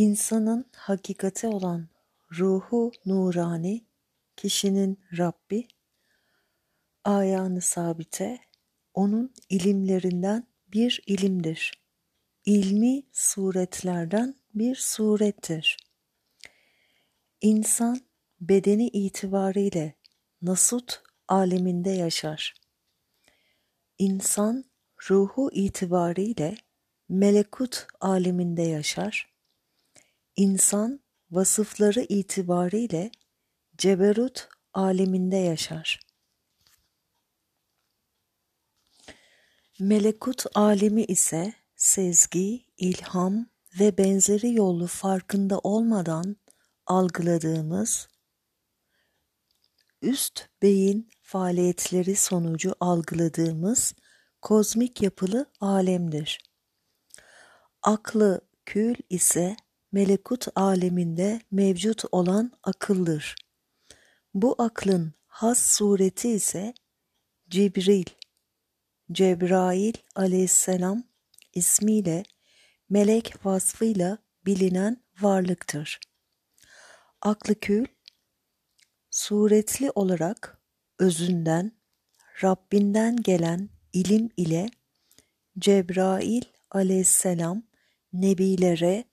İnsanın hakikati olan ruhu nurani, kişinin Rabbi, ayanı sabite, onun ilimlerinden bir ilimdir. İlmi suretlerden bir surettir. İnsan bedeni itibariyle nasut aleminde yaşar. İnsan ruhu itibariyle melekut aleminde yaşar. İnsan vasıfları itibariyle ceberut aleminde yaşar. Melekut alemi ise sezgi, ilham ve benzeri yolu farkında olmadan algıladığımız üst beyin faaliyetleri sonucu algıladığımız kozmik yapılı alemdir. Aklı kül ise melekut aleminde mevcut olan akıldır. Bu aklın has sureti ise Cibril, Cebrail aleyhisselam ismiyle melek vasfıyla bilinen varlıktır. Aklı kül, suretli olarak özünden, Rabbinden gelen ilim ile Cebrail aleyhisselam nebilere,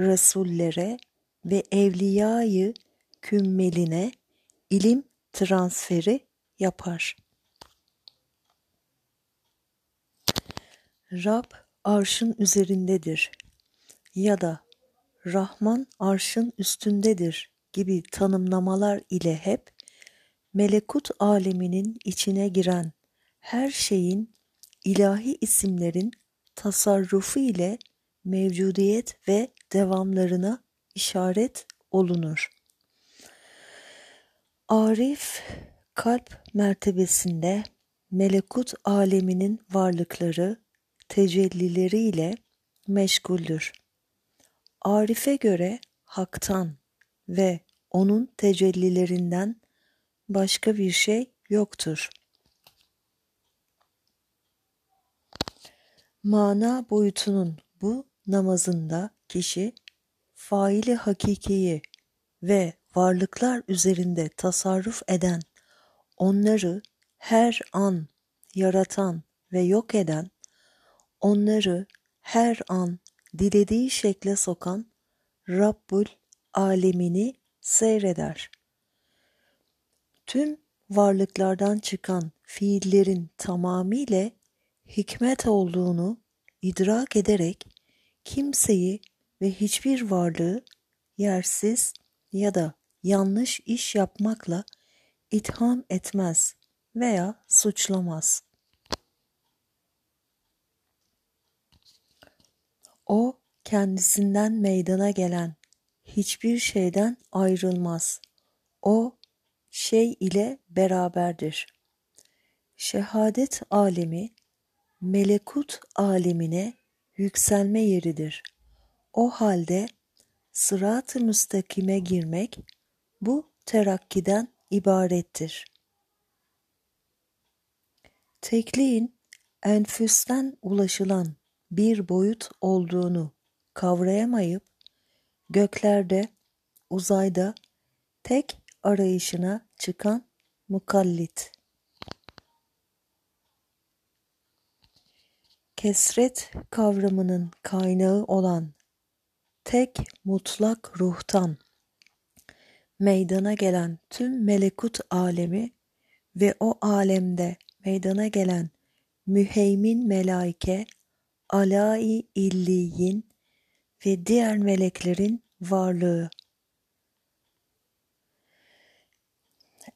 resullere ve evliyayı kümmeline ilim transferi yapar. Rab arşın üzerindedir ya da Rahman arşın üstündedir gibi tanımlamalar ile hep melekut aleminin içine giren her şeyin ilahi isimlerin tasarrufu ile mevcudiyet ve devamlarına işaret olunur. Arif kalp mertebesinde melekut aleminin varlıkları tecellileriyle meşguldür. Arif'e göre haktan ve onun tecellilerinden başka bir şey yoktur. Mana boyutunun bu namazında kişi faili hakikiyi ve varlıklar üzerinde tasarruf eden, onları her an yaratan ve yok eden, onları her an dilediği şekle sokan Rabbul alemini seyreder. Tüm varlıklardan çıkan fiillerin tamamıyla hikmet olduğunu idrak ederek kimseyi ve hiçbir varlığı yersiz ya da yanlış iş yapmakla itham etmez veya suçlamaz. O kendisinden meydana gelen hiçbir şeyden ayrılmaz. O şey ile beraberdir. Şehadet alemi melekut alemine yükselme yeridir. O halde sırat-ı müstakime girmek bu terakkiden ibarettir. Tekliğin enfüsten ulaşılan bir boyut olduğunu kavrayamayıp göklerde, uzayda tek arayışına çıkan mukallit. Kesret kavramının kaynağı olan tek mutlak ruhtan meydana gelen tüm melekut alemi ve o alemde meydana gelen müheymin melaike, alai illiyin ve diğer meleklerin varlığı.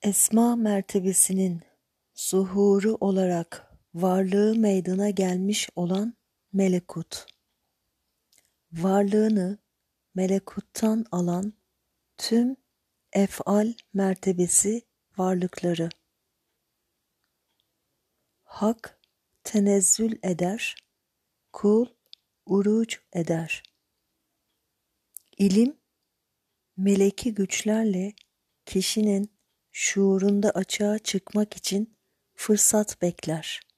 Esma mertebesinin zuhuru olarak varlığı meydana gelmiş olan melekut. Varlığını melekuttan alan tüm efal mertebesi varlıkları. Hak tenezzül eder, kul uruç eder. İlim, meleki güçlerle kişinin şuurunda açığa çıkmak için fırsat bekler.